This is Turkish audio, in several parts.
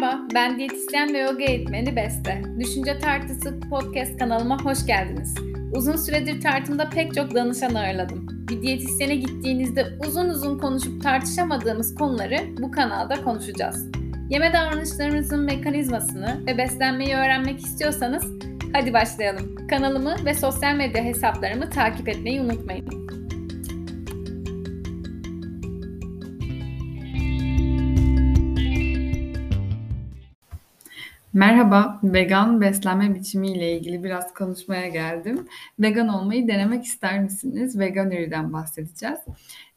Merhaba, ben diyetisyen ve yoga eğitmeni Beste. Düşünce Tartısı podcast kanalıma hoş geldiniz. Uzun süredir tartımda pek çok danışan ağırladım. Bir diyetisyene gittiğinizde uzun uzun konuşup tartışamadığımız konuları bu kanalda konuşacağız. Yeme davranışlarımızın mekanizmasını ve beslenmeyi öğrenmek istiyorsanız hadi başlayalım. Kanalımı ve sosyal medya hesaplarımı takip etmeyi unutmayın. Merhaba, vegan beslenme biçimi ile ilgili biraz konuşmaya geldim. Vegan olmayı denemek ister misiniz? Veganery'den bahsedeceğiz.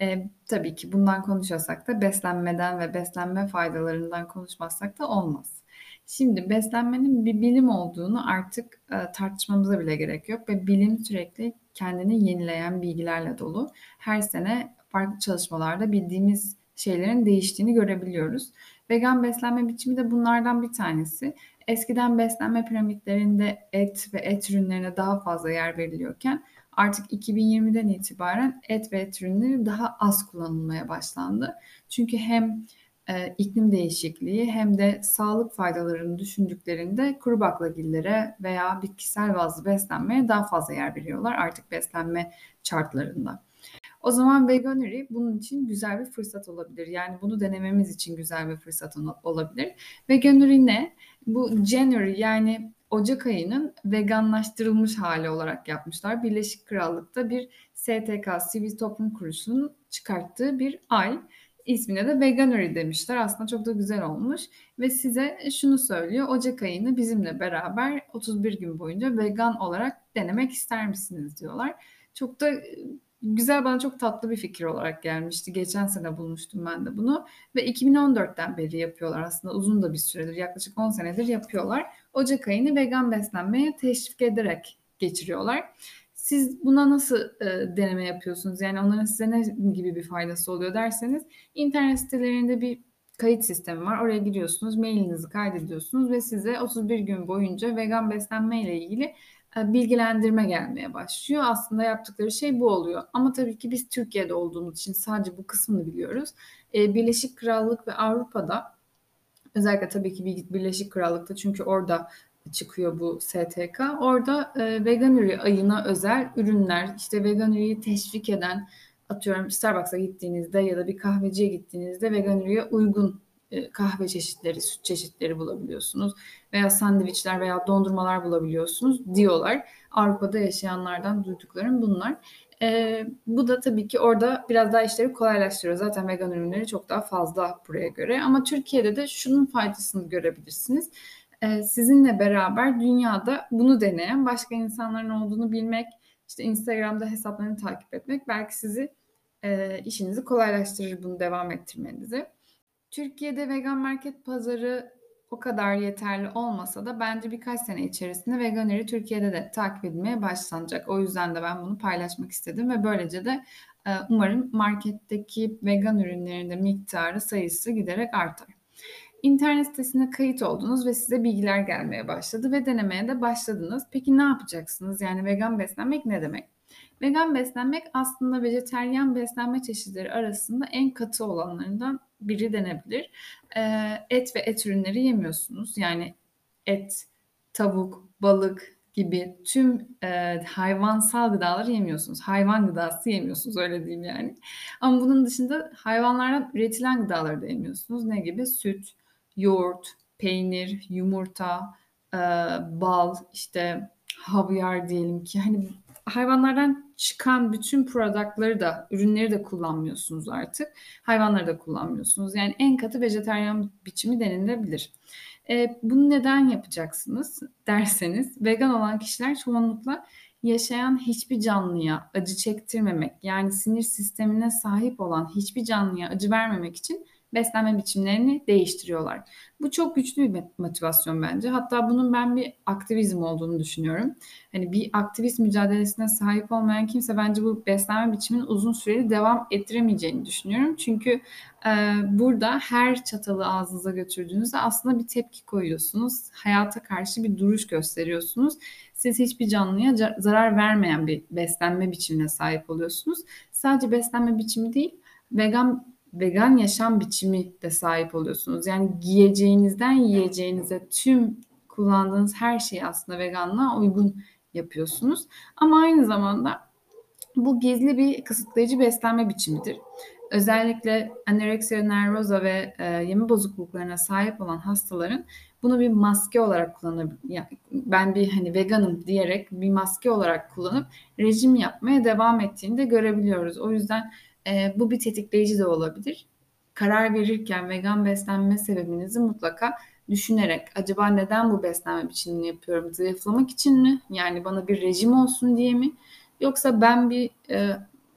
Ee, tabii ki bundan konuşasak da beslenmeden ve beslenme faydalarından konuşmazsak da olmaz. Şimdi beslenmenin bir bilim olduğunu artık e, tartışmamıza bile gerek yok ve bilim sürekli kendini yenileyen bilgilerle dolu. Her sene farklı çalışmalarda bildiğimiz şeylerin değiştiğini görebiliyoruz. Vegan beslenme biçimi de bunlardan bir tanesi. Eskiden beslenme piramitlerinde et ve et ürünlerine daha fazla yer veriliyorken artık 2020'den itibaren et ve et ürünleri daha az kullanılmaya başlandı. Çünkü hem e, iklim değişikliği hem de sağlık faydalarını düşündüklerinde kuru baklagillere veya bitkisel bazlı beslenmeye daha fazla yer veriyorlar artık beslenme chartlarında. O zaman Veganuary bunun için güzel bir fırsat olabilir. Yani bunu denememiz için güzel bir fırsat olabilir. Veganuary ne? Bu January yani Ocak ayının veganlaştırılmış hali olarak yapmışlar. Birleşik Krallık'ta bir STK, Sivil Toplum Kuruluşu'nun çıkarttığı bir ay. İsmine de Veganuary demişler. Aslında çok da güzel olmuş. Ve size şunu söylüyor. Ocak ayını bizimle beraber 31 gün boyunca vegan olarak denemek ister misiniz diyorlar. Çok da güzel bana çok tatlı bir fikir olarak gelmişti. Geçen sene bulmuştum ben de bunu ve 2014'ten beri yapıyorlar aslında uzun da bir süredir yaklaşık 10 senedir yapıyorlar. Ocak ayını vegan beslenmeye teşvik ederek geçiriyorlar. Siz buna nasıl e, deneme yapıyorsunuz? Yani onların size ne gibi bir faydası oluyor derseniz internet sitelerinde bir kayıt sistemi var. Oraya giriyorsunuz, mailinizi kaydediyorsunuz ve size 31 gün boyunca vegan beslenme ile ilgili bilgilendirme gelmeye başlıyor. Aslında yaptıkları şey bu oluyor. Ama tabii ki biz Türkiye'de olduğumuz için sadece bu kısmını biliyoruz. E, Birleşik Krallık ve Avrupa'da özellikle tabii ki Birleşik Krallık'ta çünkü orada çıkıyor bu STK. Orada e, ayına özel ürünler, işte Veganuary'i teşvik eden atıyorum Starbucks'a gittiğinizde ya da bir kahveciye gittiğinizde Veganuary'e uygun e, kahve çeşitleri, süt çeşitleri bulabiliyorsunuz veya sandviçler veya dondurmalar bulabiliyorsunuz diyorlar. Avrupa'da yaşayanlardan duyduklarım bunlar. E, bu da tabii ki orada biraz daha işleri kolaylaştırıyor. Zaten vegan ürünleri çok daha fazla buraya göre. Ama Türkiye'de de şunun faydasını görebilirsiniz. E, sizinle beraber dünyada bunu deneyen başka insanların olduğunu bilmek, işte Instagram'da hesaplarını takip etmek belki sizi e, işinizi kolaylaştırır bunu devam ettirmenizi. Türkiye'de vegan market pazarı o kadar yeterli olmasa da bence birkaç sene içerisinde Veganery Türkiye'de de takip edilmeye başlanacak. O yüzden de ben bunu paylaşmak istedim ve böylece de e, umarım marketteki vegan ürünlerin de miktarı sayısı giderek artar. İnternet sitesine kayıt oldunuz ve size bilgiler gelmeye başladı ve denemeye de başladınız. Peki ne yapacaksınız? Yani vegan beslenmek ne demek? Vegan beslenmek aslında vejeteryan beslenme çeşitleri arasında en katı olanlarından biri denebilir. E, et ve et ürünleri yemiyorsunuz. Yani et, tavuk, balık gibi tüm e, hayvansal gıdaları yemiyorsunuz. Hayvan gıdası yemiyorsunuz öyle diyeyim yani. Ama bunun dışında hayvanlardan üretilen gıdaları da yemiyorsunuz. Ne gibi? Süt, yoğurt, peynir, yumurta, e, bal, işte havyar diyelim ki hani hayvanlardan çıkan bütün product'ları da, ürünleri de kullanmıyorsunuz artık. Hayvanları da kullanmıyorsunuz. Yani en katı vejeteryan biçimi denilebilir. E, bunu neden yapacaksınız derseniz vegan olan kişiler çoğunlukla yaşayan hiçbir canlıya acı çektirmemek yani sinir sistemine sahip olan hiçbir canlıya acı vermemek için beslenme biçimlerini değiştiriyorlar. Bu çok güçlü bir motivasyon bence. Hatta bunun ben bir aktivizm olduğunu düşünüyorum. Hani bir aktivist mücadelesine sahip olmayan kimse bence bu beslenme biçiminin uzun süreli devam ettiremeyeceğini düşünüyorum. Çünkü e, burada her çatalı ağzınıza götürdüğünüzde aslında bir tepki koyuyorsunuz. Hayata karşı bir duruş gösteriyorsunuz. Siz hiçbir canlıya zarar vermeyen bir beslenme biçimine sahip oluyorsunuz. Sadece beslenme biçimi değil, vegan vegan yaşam biçimi de sahip oluyorsunuz. Yani giyeceğinizden yiyeceğinize tüm kullandığınız her şeyi aslında veganlığa uygun yapıyorsunuz. Ama aynı zamanda bu gizli bir kısıtlayıcı beslenme biçimidir. Özellikle anoreksiya nervoza ve e, yeme bozukluklarına sahip olan hastaların bunu bir maske olarak kullanıp yani ben bir hani veganım diyerek bir maske olarak kullanıp rejim yapmaya devam ettiğini de görebiliyoruz. O yüzden e, bu bir tetikleyici de olabilir. Karar verirken vegan beslenme sebebinizi mutlaka düşünerek acaba neden bu beslenme biçimini yapıyorum? Zayıflamak için mi? Yani bana bir rejim olsun diye mi? Yoksa ben bir e,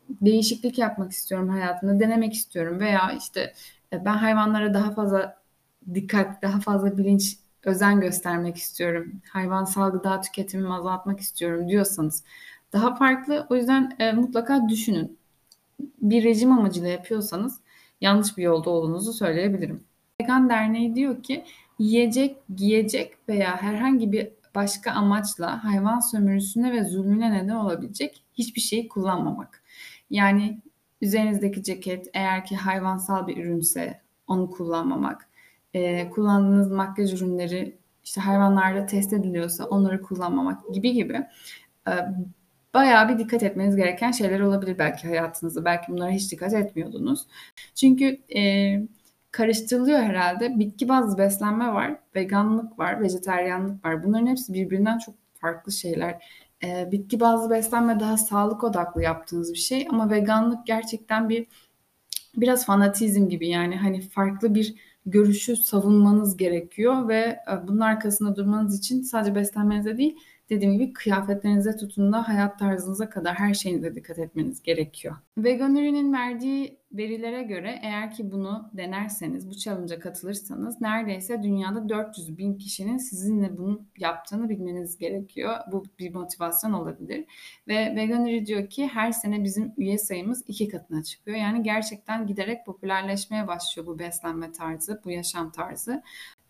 değişiklik yapmak istiyorum hayatımda, denemek istiyorum veya işte e, ben hayvanlara daha fazla dikkat, daha fazla bilinç, özen göstermek istiyorum. Hayvansal gıda tüketimimi azaltmak istiyorum diyorsanız daha farklı. O yüzden e, mutlaka düşünün. Bir rejim amacıyla yapıyorsanız yanlış bir yolda olduğunuzu söyleyebilirim. Vegan Derneği diyor ki yiyecek, giyecek veya herhangi bir başka amaçla hayvan sömürüsüne ve zulmüne neden olabilecek hiçbir şeyi kullanmamak. Yani üzerinizdeki ceket eğer ki hayvansal bir ürünse onu kullanmamak. E, kullandığınız makyaj ürünleri işte hayvanlarda test ediliyorsa onları kullanmamak gibi gibi e, bayağı bir dikkat etmeniz gereken şeyler olabilir belki hayatınızda. Belki bunlara hiç dikkat etmiyordunuz. Çünkü e, karıştırılıyor herhalde. Bitki bazlı beslenme var, veganlık var, vejeteryanlık var. Bunların hepsi birbirinden çok farklı şeyler. E, bitki bazlı beslenme daha sağlık odaklı yaptığınız bir şey ama veganlık gerçekten bir biraz fanatizm gibi yani hani farklı bir görüşü savunmanız gerekiyor ve e, bunun arkasında durmanız için sadece beslenmenize değil dediğim gibi kıyafetlerinize tutun da hayat tarzınıza kadar her şeyinize dikkat etmeniz gerekiyor. Vegan ürünün verdiği verilere göre eğer ki bunu denerseniz, bu challenge'a katılırsanız neredeyse dünyada 400 bin kişinin sizinle bunu yaptığını bilmeniz gerekiyor. Bu bir motivasyon olabilir. Ve Veganery diyor ki her sene bizim üye sayımız iki katına çıkıyor. Yani gerçekten giderek popülerleşmeye başlıyor bu beslenme tarzı, bu yaşam tarzı.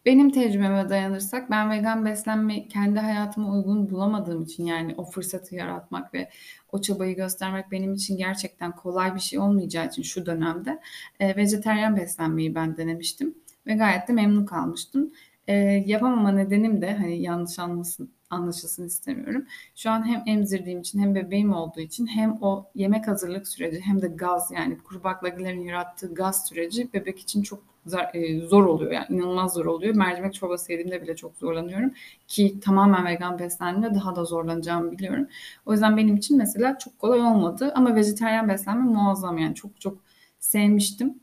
Benim tecrübeme dayanırsak ben vegan beslenme kendi hayatıma uygun bulamadığım için yani o fırsatı yaratmak ve o çabayı göstermek benim için gerçekten kolay bir şey olmayacağı için şu dönemde e, vejeteryan beslenmeyi ben denemiştim ve gayet de memnun kalmıştım. E, yapamama nedenim de hani yanlış anlasın, anlaşılsın istemiyorum. Şu an hem emzirdiğim için hem bebeğim olduğu için hem o yemek hazırlık süreci hem de gaz yani kuru baklagillerin yarattığı gaz süreci bebek için çok zor oluyor yani inanılmaz zor oluyor. Mercimek çorbası yediğimde bile çok zorlanıyorum ki tamamen vegan beslendiğimde daha da zorlanacağımı biliyorum. O yüzden benim için mesela çok kolay olmadı ama vejeteryan beslenme muazzam yani çok çok sevmiştim.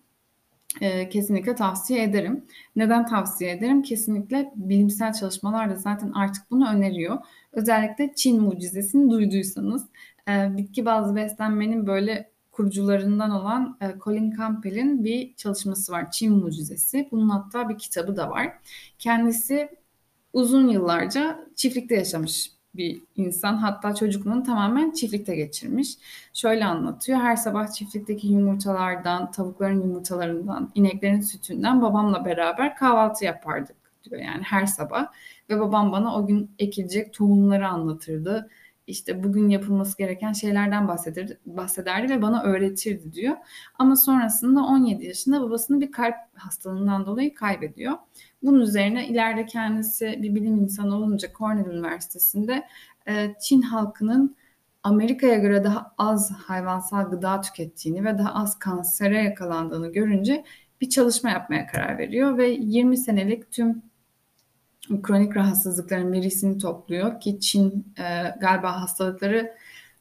Ee, kesinlikle tavsiye ederim. Neden tavsiye ederim? Kesinlikle bilimsel çalışmalar da zaten artık bunu öneriyor. Özellikle Çin mucizesini duyduysanız e, bitki bazlı beslenmenin böyle kurucularından olan e, Colin Campbell'in bir çalışması var. Çin Mucizesi. Bunun hatta bir kitabı da var. Kendisi uzun yıllarca çiftlikte yaşamış bir insan. Hatta çocukluğunu tamamen çiftlikte geçirmiş. Şöyle anlatıyor. Her sabah çiftlikteki yumurtalardan, tavukların yumurtalarından, ineklerin sütünden babamla beraber kahvaltı yapardık diyor. Yani her sabah. Ve babam bana o gün ekilecek tohumları anlatırdı işte bugün yapılması gereken şeylerden bahsederdi, bahsederdi ve bana öğretirdi diyor. Ama sonrasında 17 yaşında babasını bir kalp hastalığından dolayı kaybediyor. Bunun üzerine ileride kendisi bir bilim insanı olunca Cornell Üniversitesi'nde e, Çin halkının Amerika'ya göre daha az hayvansal gıda tükettiğini ve daha az kansere yakalandığını görünce bir çalışma yapmaya karar veriyor ve 20 senelik tüm kronik rahatsızlıkların verisini topluyor ki Çin e, galiba hastalıkları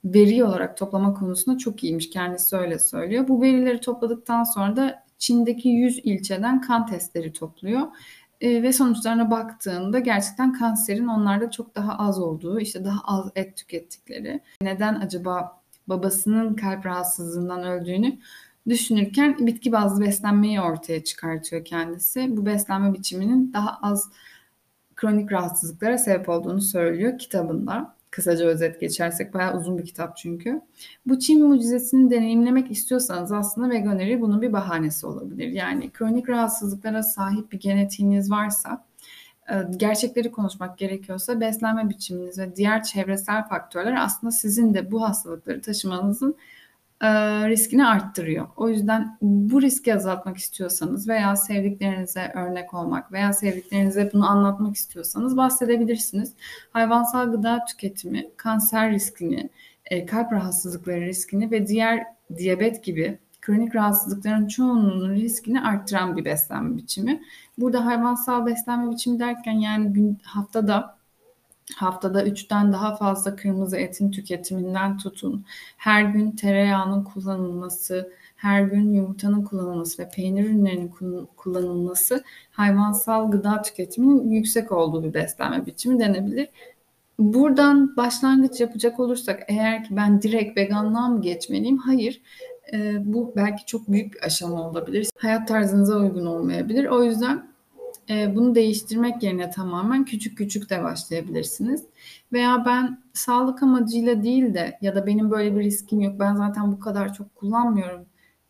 veri olarak toplama konusunda çok iyiymiş. Kendisi öyle söylüyor. Bu verileri topladıktan sonra da Çin'deki 100 ilçeden kan testleri topluyor. E, ve sonuçlarına baktığında gerçekten kanserin onlarda çok daha az olduğu, işte daha az et tükettikleri. Neden acaba babasının kalp rahatsızlığından öldüğünü düşünürken bitki bazlı beslenmeyi ortaya çıkartıyor kendisi. Bu beslenme biçiminin daha az kronik rahatsızlıklara sebep olduğunu söylüyor kitabında. Kısaca özet geçersek bayağı uzun bir kitap çünkü. Bu Çin mucizesini deneyimlemek istiyorsanız aslında veganeri bunun bir bahanesi olabilir. Yani kronik rahatsızlıklara sahip bir genetiğiniz varsa e, gerçekleri konuşmak gerekiyorsa beslenme biçiminiz ve diğer çevresel faktörler aslında sizin de bu hastalıkları taşımanızın eee, riskini arttırıyor. O yüzden bu riski azaltmak istiyorsanız veya sevdiklerinize örnek olmak veya sevdiklerinize bunu anlatmak istiyorsanız bahsedebilirsiniz. Hayvansal gıda tüketimi kanser riskini, e, kalp rahatsızlıkları riskini ve diğer diyabet gibi kronik rahatsızlıkların çoğunluğunun riskini arttıran bir beslenme biçimi. Burada hayvansal beslenme biçimi derken yani gün, haftada haftada 3'ten daha fazla kırmızı etin tüketiminden tutun, her gün tereyağının kullanılması, her gün yumurtanın kullanılması ve peynir ürünlerinin kullanılması hayvansal gıda tüketiminin yüksek olduğu bir beslenme biçimi denebilir. Buradan başlangıç yapacak olursak eğer ki ben direkt veganlığa mı geçmeliyim? Hayır. E, bu belki çok büyük bir aşama olabilir. Hayat tarzınıza uygun olmayabilir. O yüzden e, bunu değiştirmek yerine tamamen küçük küçük de başlayabilirsiniz. Veya ben sağlık amacıyla değil de ya da benim böyle bir riskim yok. Ben zaten bu kadar çok kullanmıyorum.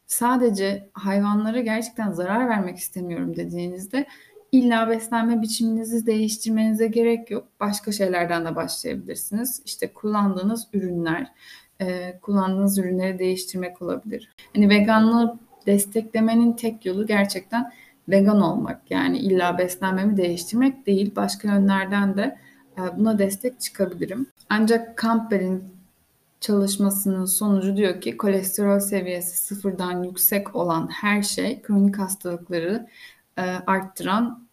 Sadece hayvanlara gerçekten zarar vermek istemiyorum dediğinizde illa beslenme biçiminizi değiştirmenize gerek yok. Başka şeylerden de başlayabilirsiniz. İşte kullandığınız ürünler, e, kullandığınız ürünleri değiştirmek olabilir. Hani veganlığı desteklemenin tek yolu gerçekten vegan olmak. Yani illa beslenmemi değiştirmek değil. Başka yönlerden de e, buna destek çıkabilirim. Ancak Campbell'in çalışmasının sonucu diyor ki kolesterol seviyesi sıfırdan yüksek olan her şey kronik hastalıkları e, arttıran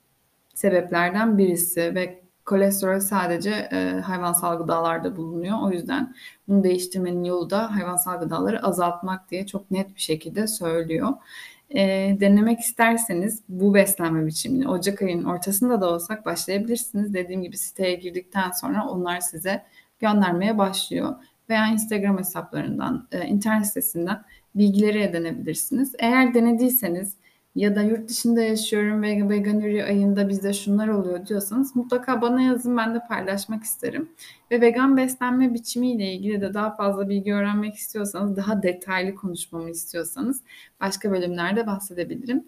sebeplerden birisi ve kolesterol sadece e, hayvansal gıdalarda bulunuyor. O yüzden bunu değiştirmenin yolu da hayvansal gıdaları azaltmak diye çok net bir şekilde söylüyor. E, denemek isterseniz bu beslenme biçimini Ocak ayının ortasında da olsak başlayabilirsiniz. Dediğim gibi siteye girdikten sonra onlar size göndermeye başlıyor. Veya Instagram hesaplarından, e, internet sitesinden bilgileri edinebilirsiniz. Eğer denediyseniz ya da yurt dışında yaşıyorum ve veganuri ayında bizde şunlar oluyor diyorsanız mutlaka bana yazın ben de paylaşmak isterim. Ve vegan beslenme biçimiyle ilgili de daha fazla bilgi öğrenmek istiyorsanız, daha detaylı konuşmamı istiyorsanız başka bölümlerde bahsedebilirim.